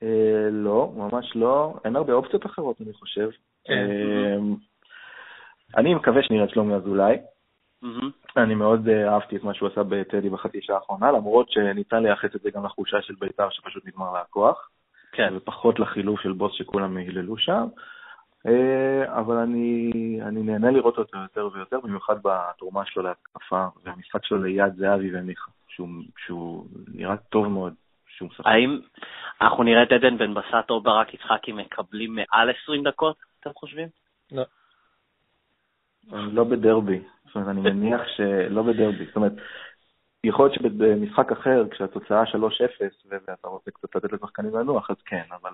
Uh, לא, ממש לא. אין הרבה אופציות אחרות, אני חושב. כן. Uh, אני מקווה שנראה את שלומי אזולאי. Mm-hmm. אני מאוד אה, אהבתי את מה שהוא עשה בטדי בחצי שעה האחרונה, למרות שניתן לייחס את זה גם לחולשה של בית"ר שפשוט נגמר לה הכוח. כן. ופחות לחילוף של בוס שכולם היללו שם. אה, אבל אני, אני נהנה לראות אותו יותר ויותר, במיוחד בתרומה שלו להתקפה והמשחק שלו ליד זהבי ומיכה, שהוא, שהוא נראה טוב מאוד שהוא משחק. האם אנחנו נראה את עדן בן בסט או ברק יצחקי מקבלים מעל 20 דקות, אתם חושבים? לא. לא בדרבי. זאת אומרת, אני מניח שלא בדרבי. זאת אומרת, יכול להיות שבמשחק אחר, כשהתוצאה 3-0 ואתה רוצה קצת לתת לשחקנים לנוח, אז כן, אבל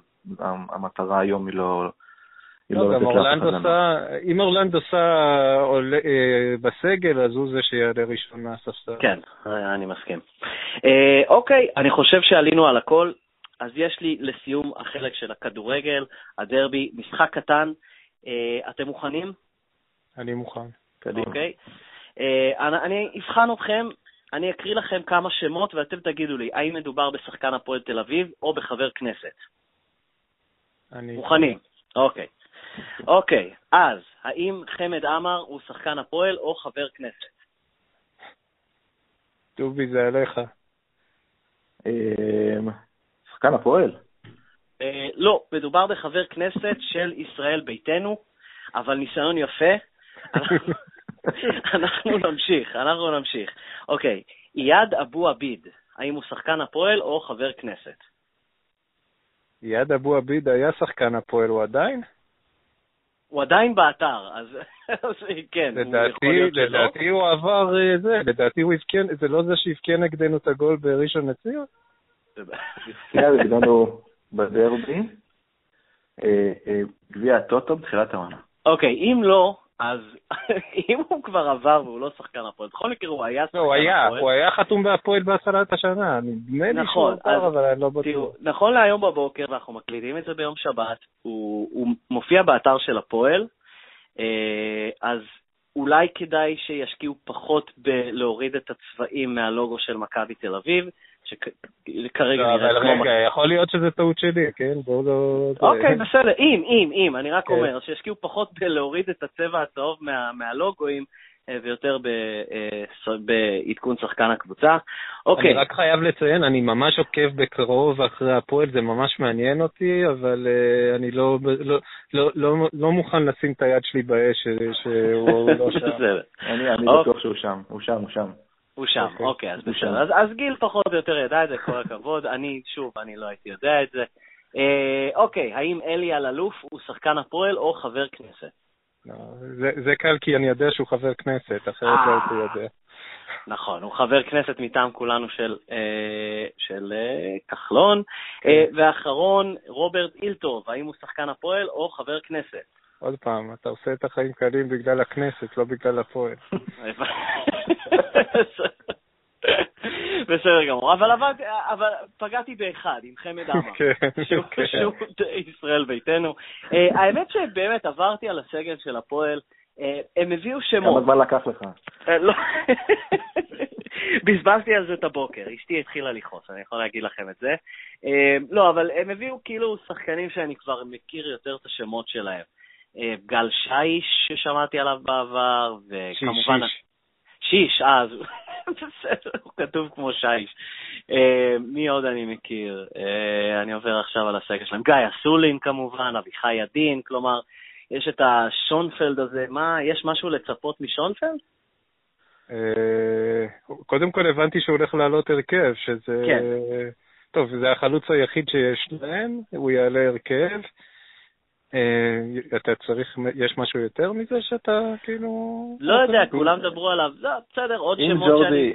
המטרה היום היא לא... לא, לא גם אורלנדו עושה, אם אורלנדו עושה אה, בסגל, אז הוא זה שיעלה ראשון מהספסל. כן, אני מסכים. אה, אוקיי, אני חושב שעלינו על הכל, אז יש לי לסיום החלק של הכדורגל, הדרבי, משחק קטן. אה, אתם מוכנים? אני מוכן. קדימה. אוקיי? אני אבחן אתכם, אני אקריא לכם כמה שמות ואתם תגידו לי, האם מדובר בשחקן הפועל תל אביב או בחבר כנסת? אני... מוכנים? אוקיי. אוקיי, אז, האם חמד עמאר הוא שחקן הפועל או חבר כנסת? טובי, זה עליך. אה, שחקן הפועל? אה, לא, מדובר בחבר כנסת של ישראל ביתנו, אבל ניסיון יפה. [laughs] אנחנו נמשיך, אנחנו נמשיך. אוקיי, איאד אבו עביד, האם הוא שחקן הפועל או חבר כנסת? איאד אבו עביד היה שחקן הפועל, הוא עדיין? הוא עדיין באתר, אז, כן, לדעתי, הוא יכול להיות שלא. לדעתי הוא עבר אה, זה, לדעתי הוא הבקיע, זה לא זה שהבקיע נגדנו את הגול בראשון לציון? הבקיע [laughs] נגדנו בדרבי, אה, אה, גביע הטוטו בתחילת העונה. אוקיי, אם לא, אז [laughs] אם הוא כבר עבר והוא לא שחקן הפועל, בכל מקרה הוא היה שחקן הפועל. לא, הוא היה, הוא היה חתום בהפועל בהתחלת השנה, נדמה לי שהוא נכון, עבר, אבל אני לא בטוח. נכון להיום בבוקר, ואנחנו מקליטים את זה ביום שבת, הוא מופיע באתר של הפועל, אה, אז אולי כדאי שישקיעו פחות בלהוריד את הצבעים מהלוגו של מכבי תל אביב, שכרגע לא, נראה כמו... רגע, יכול להיות שזה טעות שלי, כן? בואו לא... אוקיי, בסדר, אם, אם, אם, אני רק כן. אומר, שישקיעו פחות בלהוריד את הצבע הצהוב מהלוגוים, אה, ויותר אה, בעדכון שחקן הקבוצה. אוקיי. אני רק חייב לציין, אני ממש עוקב בקרוב אחרי הפועל, זה ממש מעניין אותי, אבל uh, אני לא, לא, לא, לא, לא מוכן לשים את היד שלי באש שהוא לא שם. [laughs] אני, אני אוקיי. בטוח שהוא שם, הוא שם, הוא שם. הוא שם, אוקיי, אוקיי אז בסדר. אז, אז גיל פחות או יותר ידע את זה, כל הכבוד. [laughs] אני, שוב, אני לא הייתי יודע את זה. אה, אוקיי, האם אלי אלאלוף הוא שחקן הפועל או חבר כנסת? לא, זה, זה קל כי אני יודע שהוא חבר כנסת, אחרת לא הייתי יודע. נכון, הוא חבר כנסת מטעם כולנו של, אה, של אה, כחלון. כן. אה, ואחרון, רוברט אילטוב, האם הוא שחקן הפועל או חבר כנסת? עוד פעם, אתה עושה את החיים קלים בגלל הכנסת, לא בגלל הפועל. [laughs] [laughs] בסדר גמור, אבל, עבד, אבל פגעתי באחד, עם חמד עמאר, כן, שהוא פשוט כן. ישראל ביתנו. אה, האמת שבאמת עברתי על הסגל של הפועל, אה, הם הביאו שמות. כמה זמן לקח לך? אה, לא. [laughs] בזבזתי על זה את הבוקר, אשתי התחילה לכעוס, אני יכול להגיד לכם את זה. לא, אבל הם הביאו כאילו שחקנים שאני כבר מכיר יותר את השמות שלהם. גל שיש, ששמעתי עליו בעבר, וכמובן... שיש. שיש, אה, [laughs] בסדר, הוא כתוב כמו שיש. Uh, מי עוד אני מכיר? Uh, אני עובר עכשיו על הסגל שלהם. גיא אסולין כמובן, אביחי ידין, כלומר, יש את השונפלד הזה. מה, יש משהו לצפות משונפלד? Uh, קודם כל הבנתי שהוא הולך לעלות הרכב, שזה... כן. טוב, זה החלוץ היחיד שיש להם, הוא יעלה הרכב. אה, אתה צריך, יש משהו יותר מזה שאתה כאילו... לא יודע, כולם דברו עליו, לא, בסדר, עוד שמות שאני...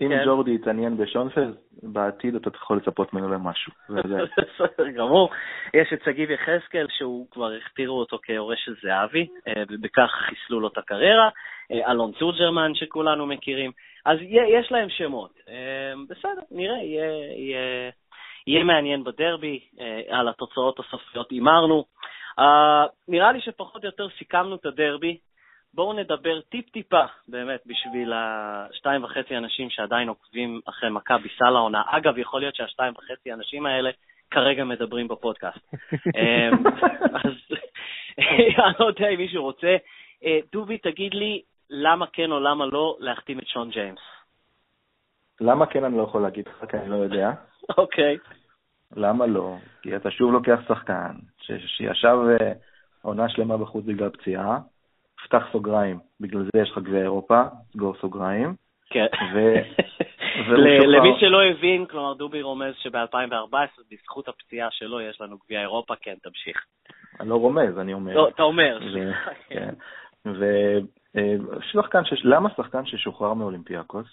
אם כן. ג'ורדי יתעניין בשונפלד, בעתיד אתה יכול לצפות ממנו למשהו. [laughs] בסדר גמור. יש את שגיב יחזקאל, שהוא כבר הכתירו אותו כיורש של זהבי, אה, ובכך חיסלו לו את הקריירה. אה, אלון צורג'רמן, שכולנו מכירים. אז יש להם שמות. בסדר, נראה, יהיה, יהיה מעניין בדרבי, על התוצאות הסופיות הימרנו. Uh, נראה לי שפחות או יותר סיכמנו את הדרבי. בואו נדבר טיפ-טיפה, באמת, בשביל השתיים וחצי אנשים שעדיין עוקבים אחרי מכבי סל העונה. אגב, יכול להיות שהשתיים וחצי אנשים האלה כרגע מדברים בפודקאסט. [laughs] אמ, אז אני לא יודע אם מישהו רוצה. אה, דובי, תגיד לי, למה כן או למה לא להחתים את שון ג'יימס? למה כן אני לא יכול להגיד לך, כי אני לא יודע. אוקיי. למה לא? כי אתה שוב לוקח שחקן שישב אה, עונה שלמה בחוץ בגלל פציעה, פתח סוגריים, בגלל זה יש לך גביע אירופה, סגור סוגריים. כן. [laughs] למי שלא הבין, כלומר דובי רומז שב-2014, בזכות הפציעה שלו, יש לנו גביע אירופה, כן, תמשיך. אני לא רומז, אני אומר. לא, אתה אומר. כן. ושחקן, אה, למה שחקן ששוחרר מאולימפיאקוס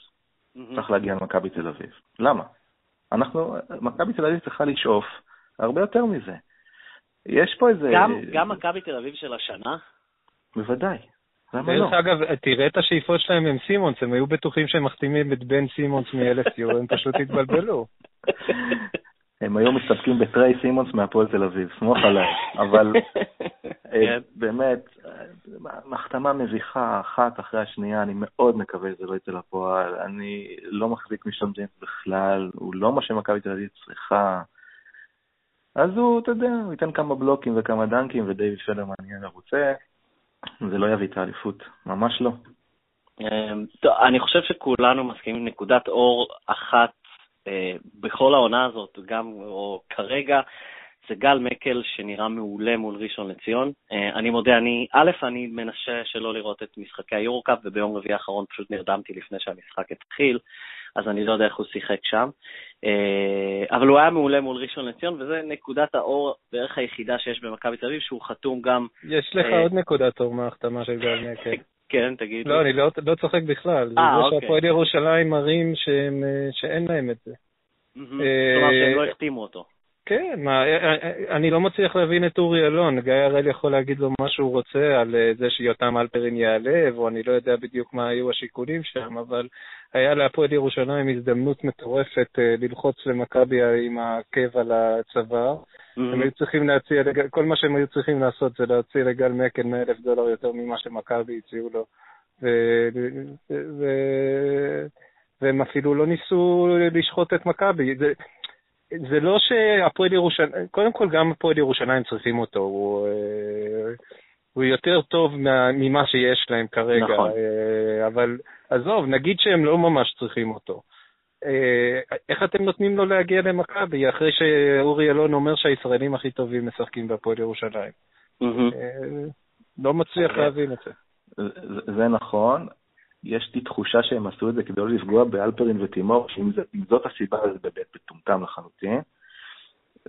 צריך להגיע למכבי תל אביב? למה? אנחנו, מכבי תל אביב צריכה לשאוף הרבה יותר מזה. יש פה איזה... גם, גם מכבי תל אביב של השנה? בוודאי. למה לא? דרך אגב, תראה את השאיפות שלהם עם סימונס, הם היו בטוחים שהם מחתימים את בן סימונס מ-LSU, הם פשוט התבלבלו. [laughs] הם היו מסתפקים בטריי סימונס מהפועל תל אביב, סמוך עליי. אבל אה, כן. באמת, החתמה מביכה אחת אחרי השנייה, אני מאוד מקווה שזה לא יצא לפועל. אני לא מחזיק משון ג'יימס בכלל, הוא לא מה שמכבי תל אביב צריכה. אז הוא, אתה יודע, הוא ייתן כמה בלוקים וכמה דנקים, ודייוויד פלרמן יהיה מרוצה. זה לא יביא את האליפות, ממש לא. אמ, טוב, אני חושב שכולנו מסכימים נקודת אור אחת אה, בכל העונה הזאת, גם, או כרגע, זה גל מקל שנראה מעולה מול ראשון לציון. אה, אני מודה, אני, א', אני מנסה שלא לראות את משחקי היורו-קאפ, וביום רביעי האחרון פשוט נרדמתי לפני שהמשחק התחיל, אז אני לא יודע איך הוא שיחק שם. אה, אבל הוא היה מעולה מול ראשון לציון, וזה נקודת האור בערך היחידה שיש במכבי תל אביב, שהוא חתום גם... יש לך עוד נקודת אור מההחתמה של גל מקל. [laughs] כן, תגיד. לא, אני לא, לא צוחק בכלל. אה, אוקיי. זה שהפועל ירושלים מראים שהם, אה, שאין להם את זה. כלומר שהם לא החתימו אותו. כן, מה, אה, אני לא מצליח להבין את אורי אלון. גיא הראל יכול להגיד לו מה שהוא רוצה על זה שיותם אלפרין ייעלב, או אני לא יודע בדיוק מה היו השיקולים שם, אבל היה להפועל ירושלים הזדמנות מטורפת ללחוץ למכבי עם העקב על הצוואר. Mm-hmm. הם היו צריכים להציע, כל מה שהם היו צריכים לעשות זה להציע לגל מקל 100 אלף דולר יותר ממה שמכבי הציעו לו. ו... ו... והם אפילו לא ניסו לשחוט את מכבי. זה, זה לא שהפועל ירושלים, קודם כל גם הפועל ירושלים צריכים אותו, הוא, אה, הוא יותר טוב ממה שיש להם כרגע, נכון. אה, אבל עזוב, נגיד שהם לא ממש צריכים אותו. אה, איך אתם נותנים לו להגיע למכבי, אחרי שאורי אלון אומר שהישראלים הכי טובים משחקים בהפועל ירושלים? אה, לא מצליח. להבין את זה. זה נכון. יש לי תחושה שהם עשו את זה כדי לא לפגוע באלפרין ותימור, שאם זאת הסיבה, זה באמת מטומטם לחלוטין.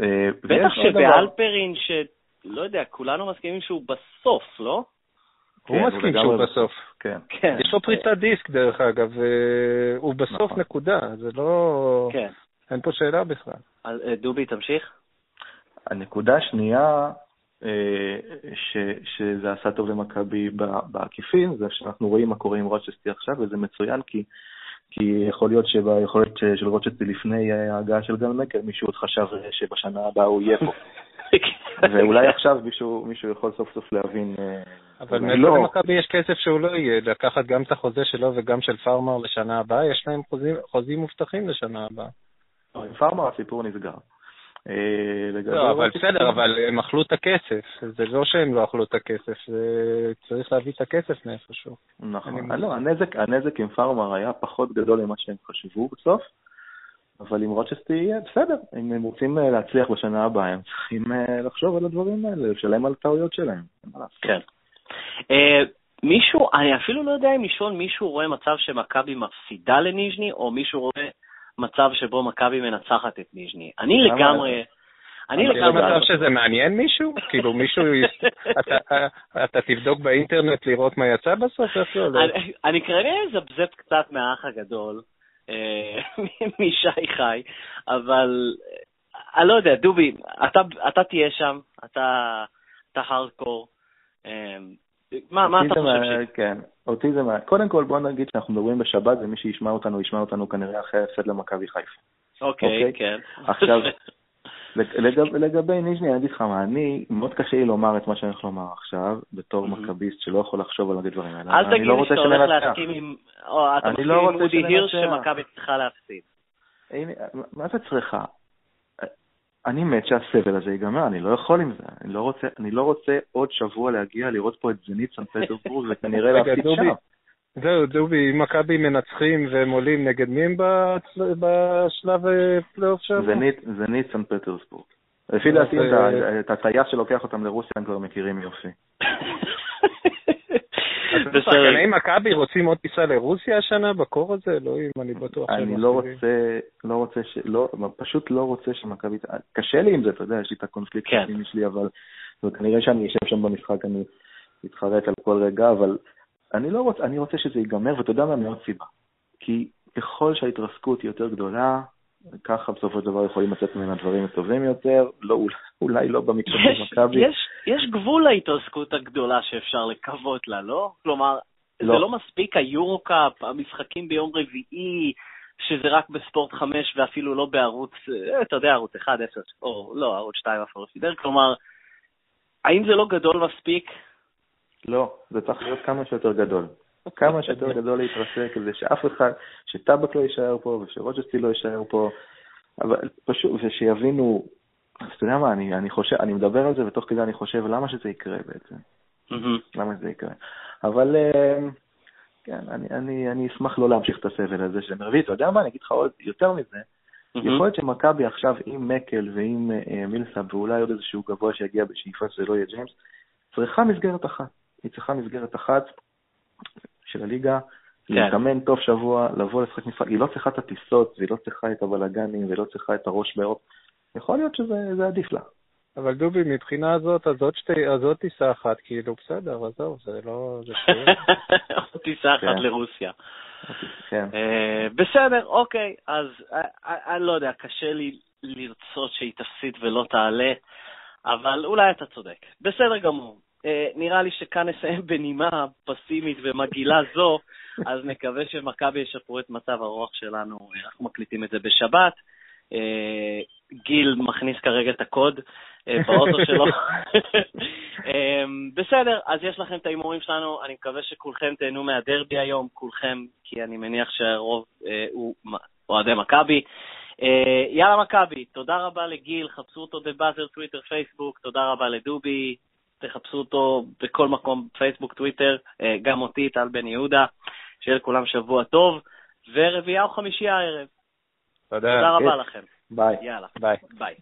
אה, בטח שבאלפרין, שלא יודע, כולנו מסכימים שהוא בסוף, לא? הוא כן, מסכים שהוא בסוף. כן. כן. יש לו פריצת דיסק, דרך אגב, הוא בסוף נכון. נקודה, זה לא... כן. אין פה שאלה בכלל. אז, אה, דובי, תמשיך. הנקודה השנייה, אה, ש, שזה עשה טוב למכבי בעקיפין, זה שאנחנו רואים מה קורה עם רוצ'סטי עכשיו, וזה מצוין, כי, כי יכול להיות שביכולת של רוצ'סטי לפני אה, ההגעה של גל מקר, מישהו עוד חשב אה, שבשנה הבאה הוא יהיה פה. [laughs] ואולי עכשיו מישהו, מישהו יכול סוף סוף להבין... אה, אבל מאיפה לא. למכבי יש כסף שהוא לא יהיה? לקחת גם את החוזה שלו וגם של פארמר לשנה הבאה? יש להם חוזים, חוזים מובטחים לשנה הבאה. עם פארמה הסיפור נסגר. אה, לא, אבל בסדר, אבל הם אכלו את הכסף. זה לא שהם לא אכלו את הכסף, זה... צריך להביא את הכסף מאיפשהו. נכון. אה, לא, הנזק, הנזק עם פארמר היה פחות גדול ממה שהם חשבו בסוף, אבל עם רוצ'סטי יהיה בסדר. אם הם רוצים אה, להצליח בשנה הבאה, הם צריכים לחשוב על הדברים האלה, לשלם על הטעויות שלהם. כן. מישהו, אני אפילו לא יודע אם לשאול מישהו רואה מצב שמכבי מפסידה לניז'ני, או מישהו רואה מצב שבו מכבי מנצחת את ניז'ני. אני? לגמרי... אני לגמרי... מצב שזה מעניין מישהו? כאילו מישהו, [laughs] אתה- אתה תבדוק באינטרנט לראות מה יצא בסוף? איך זה הולך? אני- כנראה אזבזב קצת מהאח הגדול, אה, [laughs] משי חי, אבל אה, אני לא יודע, דובי, אתה, אתה תהיה שם, אתה, אתה הארדקור. אה, מה, מה אתה חושב מה- ש... כן, אותי זה מה... קודם כל, בוא נגיד שאנחנו מדברים בשבת, ומי שישמע אותנו, ישמע אותנו כנראה אחרי ההפסד למכבי חיפה. אוקיי, אוקיי. כן. עכשיו, [laughs] לגב, לגבי ניז'ני, אני אגיד לך מה, אני, מאוד קשה לי לומר את מה שאני הולך לומר עכשיו, בתור. מכביסט שלא יכול לחשוב על הדברים האלה. אל אני תגיד לא לי שאתה הולך. להסכים עם... או אתה אני מסכים לא עם אודי הירש. שמכבי צריכה להפסיד. מה זה צריכה? אני מת שהסבל הזה ייגמר, אני לא יכול עם זה. אני לא רוצה, אני לא רוצה עוד שבוע להגיע לראות פה את זנית סן פטרבורג וכנראה [laughs] להפסיד שם. זהו, דובי, אם מכבי מנצחים והם עולים נגד מי הם בצל- בשלב אה, פלייאוף שם? זנית, זנית סן פטרסבורג. לפי דעתי, אה, את הטייס שלוקח אותם לרוסיה הם כבר מכירים יופי. [laughs] בסדר. שחקני מכבי רוצים עוד טיסה לרוסיה השנה בקור הזה? אלוהים, אני בטוח שהם אני לא. רוצה, לא רוצה ש... לא, פשוט לא רוצה שמכבי... קשה לי עם זה, אתה יודע, יש לי את הקונפליקט כן. הפנימי שלי, אבל וכנראה שאני אשב שם במשחק, אני אתחרט על כל רגע, אבל אני לא רוצה, אני רוצה שזה ייגמר, ואתה יודע מה, מעוד סיבה. כי ככל שההתרסקות היא יותר גדולה, ככה בסופו של דבר יכולים לצאת ממנה דברים טובים יותר, לא, אולי, לא במקרה של מכבי. יש, יש גבול להתרסקות הגדולה שאפשר לקוות לה, לא? כלומר, לא. זה לא מספיק היורו-קאפ, המשחקים ביום רביעי, שזה רק בספורט 5 ואפילו לא בערוץ, אה, אתה יודע, ערוץ 1, 10, או לא, ערוץ 2 אפילו שידר, כלומר, האם זה לא גדול מספיק? לא, זה צריך להיות כמה שיותר גדול. כמה שיותר גדול להתרסק, כדי שאף אחד, שטאבק לא יישאר פה ושרוג'סטי לא יישאר פה, אבל פשוט, ושיבינו, אז אתה יודע מה, אני, אני חושב, אני מדבר על זה ותוך כדי אני חושב למה שזה יקרה בעצם, למה שזה יקרה. אבל אה, כן, אני, אני, אני אשמח לא להמשיך את הסבל הזה של מרבית, אתה יודע מה, אני אגיד לך עוד יותר מזה, יכול להיות שמכבי עכשיו עם מקל ועם אה, מילסאפ ואולי עוד איזשהו גבוה שיגיע בשאיפה שזה לא יהיה ג'יימס, צריכה מסגרת אחת. היא צריכה מסגרת אחת של הליגה, כן. להתאמן טוב שבוע, לבוא לשחק משחק. היא לא צריכה את הטיסות, והיא לא צריכה את הבלאגנים, והיא לא צריכה את הראש באור. יכול להיות שזה זה עדיף לה. אבל דובי, מבחינה הזאת, אז עוד שתי, אז עוד טיסה אחת, כאילו, בסדר, עזוב, זה לא... זה. [laughs] עוד טיסה אחת כן. לרוסיה. כן. אה, בסדר, אוקיי, אז אה, אה, אני לא יודע, קשה לי לרצות שהיא תפסיד ולא תעלה, אבל אולי אתה צודק. בסדר גמור. אה, נראה לי שכאן נסיים בנימה פסימית ומגעילה זו, אז נקווה שמכבי ישפרו את מצב הרוח שלנו. אנחנו מקליטים את זה בשבת. אה, גיל מכניס כרגע את הקוד אה, באוטו שלו. בסדר, אז יש לכם את ההימורים שלנו, אני מקווה שכולכם תהנו מהדרבי היום, כולכם, כי אני מניח שהרוב הוא אוהדי מכבי. יאללה מכבי, תודה רבה לגיל, חפשו אותו בבאזר, טוויטר, פייסבוק, תודה רבה לדובי, תחפשו אותו בכל מקום, פייסבוק, טוויטר, אה, גם אותי, טל בן יהודה, שיהיה לכולם שבוע טוב, ורביעייה או חמישייה הערב. תודה. תודה רבה כן. לכם. ביי. יאללה, ביי. ביי.